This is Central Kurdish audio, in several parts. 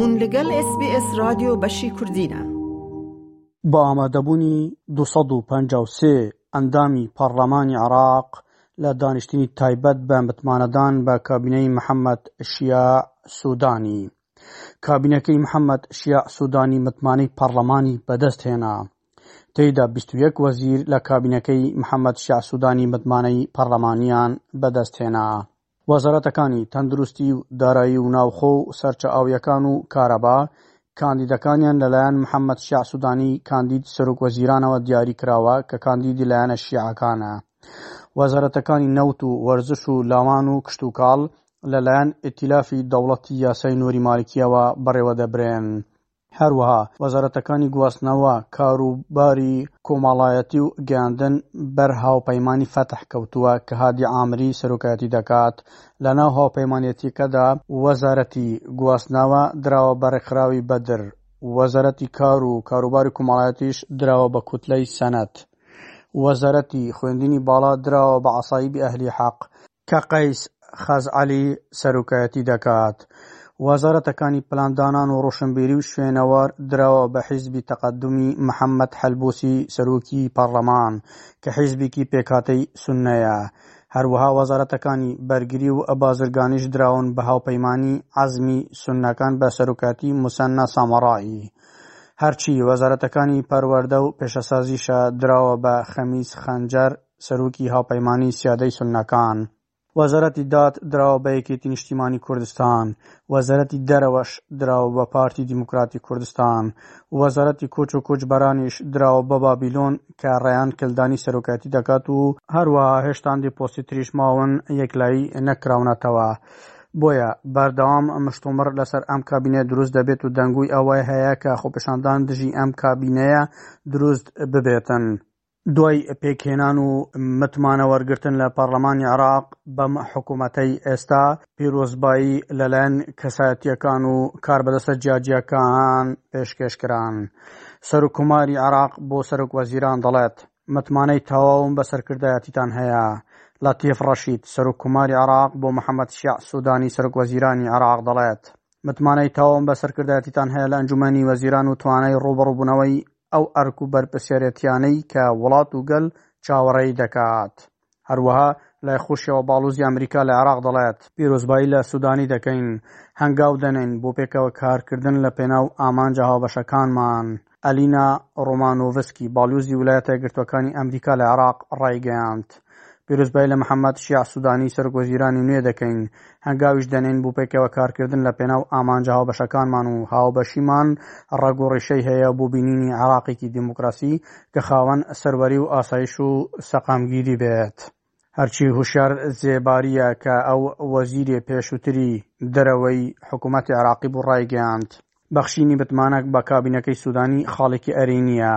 هون لەگەڵ SBS رادیۆ بەشی کوردینە. بە ئامادەبوونی 253 ئەندامی پەرلەمانی عراق لە دانیشتنی تایبەت بە متمانەدان بە کابینەی محەممەد شیاع سوودانی کابینەکەی محەممەد شیاع سوودانی متمانەی پەرلەمانی بەدەست هێنا تێیدا 21 وەزیر لە کابینەکەی محەممەد شیاع سوودانی متمانەی پەرلەمانیان بەدەست هێنا وەزارەتەکانی تەندروستی و دارایی و ناوخۆ و سەرچە ئاوییەکان و کارەبا کاندیدەکانیان لەلایەن محەممەد شیاع سوودانی کاندید سەرۆک وەزیرانەوە دیاری کراوە کە کاندیدی لایەنە شیعەکانە. وەزارەتەکانی نەوت و وەرزش و لاوان و کشتوکاڵ لەلایەن ئیتیلافی دەوڵەتی یاسای نوری مالکییەوە بەڕێوەدەبرێن. هەروەها وەزارەتەکانی گواستنەوە، کاروباری کۆمەڵایەتی و گەیاندن بەر هاوپەیمانی فەتح کەوتووە کە هادی عامری سەرۆکایەتی دەکات، لەناو هاوپەیمانێتییەکەدا وەزارەتی گواستنەوە دراوە بە ڕێکخراوی بەدر، وەزارەتی کار و کاروباری کومەڵایەتیش دراوە بە کوتلەی سەنەد، وەزارەتی خوێندنی باڵا دراوە بە عەسایبی ئەهلی حەق، کە قەیس خەزعەلی سەرۆکایەتی دەکات. وەزارەتەکانی پلاندانان و ڕۆشنبیری و شوێنەوار دراوە بە حیزبی تەقەدومی محەممەد حەلبوسی سەرۆکی پەڕڵەمان کە حیزبێکی پێکهاتەی سوننەیە. هەروەها وەزارەتەکانی بەرگری و بازرگانیش دراون بە هاوپەیمانی عەزمی سوننەکان بە سەرۆکایەتی موسەننا سامەڕائی. هەرچی وەزارەتەکانی پەروەردە و پێشەسازیشە دراوە بە خەمیس خەنجەر سەرۆکی هاوپەیمانیی سیادەی سوننەکان. وەزارەتی داد دراوە بە یەکێتی نیشتیمانی کوردستان، وەزارەتی دەرەوەش دراوە بە پارتی دیموکراتی کوردستان، وەزارەتی کۆچ و کۆچبەرانیش دراوە بە بابیلۆن کە ڕەیان کلدانی سەرۆکایەتی دەکات و، هەروەها هێشتان دە پۆستی تریش ماون یەکلایی نەکراونەتەوە، بۆیە بەردەوام مشتومڕ لەسەر ئەم کابینەیە دروست دەبێت و دەنگۆی ئەوە هەیە کە خۆپێشاندان دژی ئەم کابینەیە دروست ببێتن. دوای پێکهێنان و متمانە وەرگرتن لە پەڕلەمانی عێراق بەم حکوومەتەی ئێستا پیرۆزبایی لەلایەن کەسایەتییەکان و کاربەدەستە جیاجیاکان پێشکێش کران. سەرکوماری عێراق بۆ سەرک وەزیران دەڵێت متمانەی تەواوم بە سەرکردایەتیتان هەیە. لەتیف ڕەشید سەرکوماری عێراق بۆ محەممەد شیع سوودانی سەرک وەزیرانی عێراق دەڵێت متمانەی تەواوم بە سەرکردایەتیتان هەیە لە ئەنجومەنی وەزیران و توانای ڕوبەڕوبوونەوەی ئەو ئەرک و بەرپرسیارەتییانەی کە وڵات و گەل چاوەڕێی دەکات. هەروەها لای خۆشیەوە باڵوزی ئەمریکا لە عێراق دەڵێت، پیرۆزبایی لە سودانی دەکەین، هەنگاو دەنێین بۆ پێکەوە کارکردن لە پێناو ئامانجە هاوبەشەکانمان. ئەلینا ڕۆمانۆڤسکی، باڵیۆزی ولایەتە یەکگرتووەکانی ئەمریکا لە عێراق ڕایگەیاند، پیرۆزبایی لە محەمەد شیاع سودانی سەرۆک وەزیرانی نوێ دەکەین، هەنگاویش دەنێین بۆ پێکەوە کارکردن لە پێناو ئامانجە هاوبەشەکانمان و هاوبەشیمان ڕەگ و ڕیشەی هەیە بۆ بینینی عێراقێکی دیموکراسی کە خاوەن سەروەری و ئاسایش و سەقامگیری بێت. هەرچی هوشیار زێبارییە کە ئەو وەزیری پێشووتری دەرەوەی حکوومەتی عێراقی بوو ڕایگەیاند، بەخشینی متمانە بە کابینەکەی سوودانی خاڵێکی ئەرێنییە.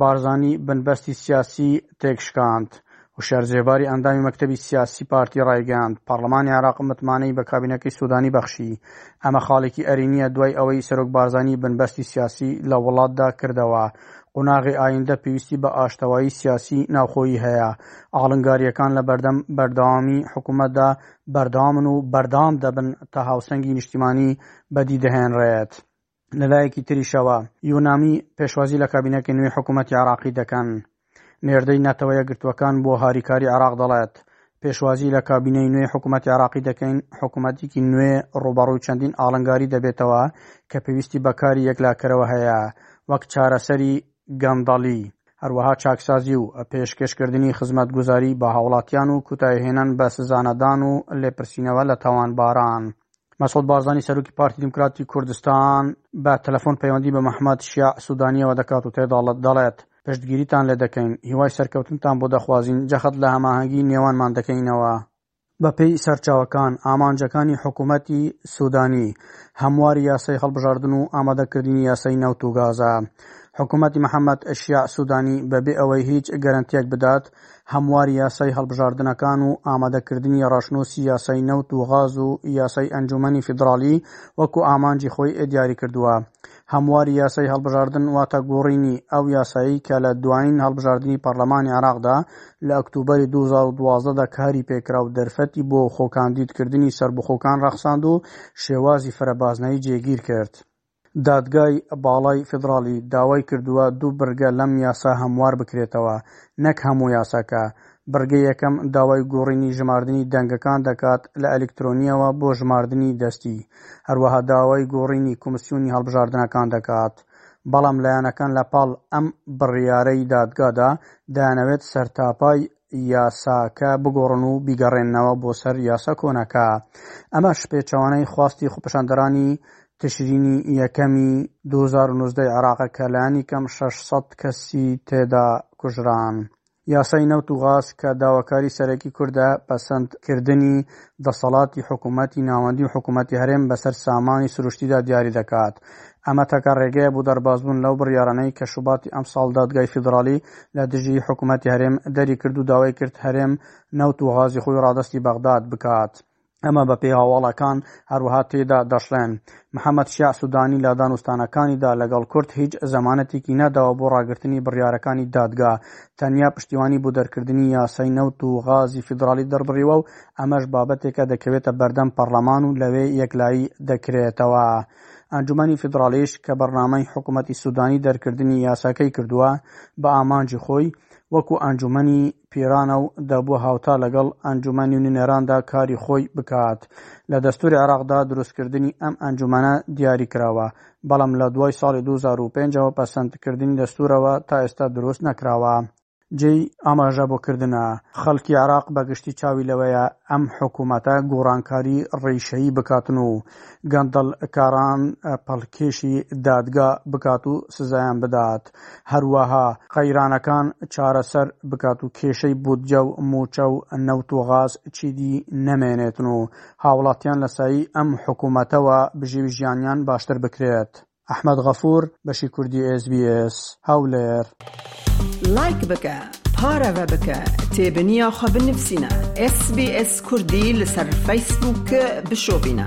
بارزانی بنبەستی سیاسیی تێکشکاند. هوشیار زێباری ئەندامی مەکتەبی سیاسیی پارتی ڕایگەیاند، پارڵمانی عێراق متمانەی بە کابینەکەی سوودانی بەخشی. ئەمە خاڵێکی ئەرێنییە دوای ئەوەی سەرۆک بارزانی بنبەستی سیاسیی لە وڵاتدا کردەوە. قوناغی ئایندە پێویستی بە ئاشتەوایی سیاسیی ناوخۆیی هەیە. ئاڵنگارییەکان لە بەردەم بەردەوامیی حکوومەتدا بەردەوامن و بەردەوام دەبن تا هاوسەنگی نیشتیمانی بەدی دەهێنرێت. لەلایەکی تریشەوە یونامی پێشوازی لە کابینەکە نوێی حکوومەتی عراقی دەکەن. نێردەی نەتەوە یەکگرتووەکان بۆ هاریکاری عراق دەڵێت پێشوازی لە کابینەی نوێی حکوومەتی عراقی دەکەین حکوومەتێکی نوێ ڕوبەڕووی چەندین ئاڵنگاری دەبێتەوە کە پێویستی بەکاری یەکلاکەرەوە هەیە وەک چارەسەری گەندەڵی هەروەها چاکسازی و پێشکەشکردنی خزمەتگوزاری بە هاوڵاتیان و کوتایهێنان بە سزانەدان و لێپرسینەوە لە تاوانباران. مەسعود بارزانی سەرۆکی پارتی دیموکراتی کوردستان بە تەلەفۆن پەیوەندی بە محمد شیاع سودانیەوە دەکات و تێداڵت دەڵێت پشتگیریتان لێ دەکەین هیوای سەرکەوتنتان بۆ دەخوازین جەخت لە هەماهەنگی نێوانمان دەکەینەوە. بەپێی سەرچاوەکان، ئامانجەکانی حکومەتی سودانی، هەمواری یاسای هەڵبژاردن و ئامادەکردنی یاسای نەوت و گازە. حکومەتی محەمەد شیاع سودانی بەبێ ئەوەی هیچ گەرەنتیەک بدات، هەمواری یاسای هەڵبژاردنەکان و ئامادەکردنی ڕەشنووسی یاسای نەوت و غاز و یاسای ئەنجوومەنی فیدراڵی وەکو ئامانجی خۆی دیاری کردووە. هەمواری یاسای هەڵبژاردن واتە گۆڕینی ئەو یاسایەی کە لە دوایین هەڵبژاردنی پەرلەمانی عێراقدا لە ئۆکتوبەری دوو هەزار و دوازدە دا کاری پێکرا و دەرفەتی بۆ خۆکاندیدکردنی سەربەخۆکان ڕەخساند و شێوازی فرەبازنەیی جێگیر کرد. دادگای باڵای فیدراڵی داوای کردووە دوو بڕگە لەم یاسا هەموار بکرێتەوە، نەک هەموو یاساکە. بڕگەی یەکەم داوای گۆڕینی ژماردنی دەنگەکان دەکات لە ئەلیکترۆنییەوە بۆ ژماردنی دەستی، هەروەها داوای گۆڕینی کۆمسیۆنی هەڵبژاردنەکان دەکات. بەڵام لایەنەکان لەپاڵ ئەم بڕیارەی دادگادا، دەیانەوێت سەرتاپای یاساکە بگۆڕن و بیگەڕێننەوە بۆ سەر یاسا کۆنەکە، ئەمەش پێچەوانەی خواستی خۆپێشاندەرانی تشرینی یەکەمی دوو هەزار و نۆزدە ی عێراقە کە لانی کەم شەش سەد کەسی تێدا کوژران. یاسای نەوت و غاز کە داواکاری سەرەکی کوردە، پەسەند کردنی دەسەڵاتی حکوومەتی ناوەندی و حکوومەتی هەرێم بەسەر سامانی سروشتیدا دیاری دەکات، ئەمە تاکە ڕێگەیە بۆ دەربازبوون لەو بڕیارانەی کە شوباتی ئەمساڵ دادگای فیدراڵی لە دژی حکومەتی هەرێم دەریکرد و داوای کرد هەرێم نەوت و غازی خۆی ڕادەستی بەغداد بکات. ئەمە بەپێی هەواڵەکان هەروەها تێیدا دەشڵێن، محەمەد شیاع سودانی لە دانوستانەکانیدا لەگەڵ کورد هیچ زەمانەتێکی نەداوە بۆ ڕاگرتنی بڕیارەکانی دادگا، تەنیا پشتیوانی بۆ دەرکردنی یاسای نەوت و غازی فیدراڵی دەربڕیوە و ئەمەش بابەتێکە دەکەوێتە بەردەم پەڕلەمان و لەوێ یەکلایی دەکرێتەوە. ئەنجومەنی فیدراڵیش کە بەڕنامەی حکومەتی سودانی دەرکردنی یاساکەی کردووە بە ئامانجی خۆی، وەکو ئەنجومەنی پیرانە و دەبوو هاوتا لەگەڵ ئەنجومەنی نوێنەراندا کاری خۆی بکات. لە دەستوری عێراقدا دروستکردنی ئەم ئەنجومەنە دیاریکراوە، بەڵام لە دوای ساڵی دوو هەزار و پێنج ەوە پەسەندکردنی دەستورەوە تا ئێستا دروست نەکراوە. جێی ئاماژە بۆ کردنە خەڵکی عێراق بە گشتی چاوی لەوەیە ئەم حکوومەتە گۆڕانکاری ڕیشەیی بکاتن و گەندەڵکاران پەڵکێشی دادگا بکات و سزایان بدات، هەروەها قەیرانەکان چارەسەر بکات و کێشەی بودجە و مووچە و نەوت و غاز چیدی نەمێنێتن و هاوڵاتیان لە سایەی ئەم حکوومەتەوە بژێوی ژیانیان باشتر بکرێت. ئەحمەد غەفور بەشی کوردی ئێس بی ئێس هەولێر. لایک بکە پارەڤە بکە تێبنیا خو بنفسینە ئێس بی ئێس کوردی لەسەر فەیسبووک بشۆبینە.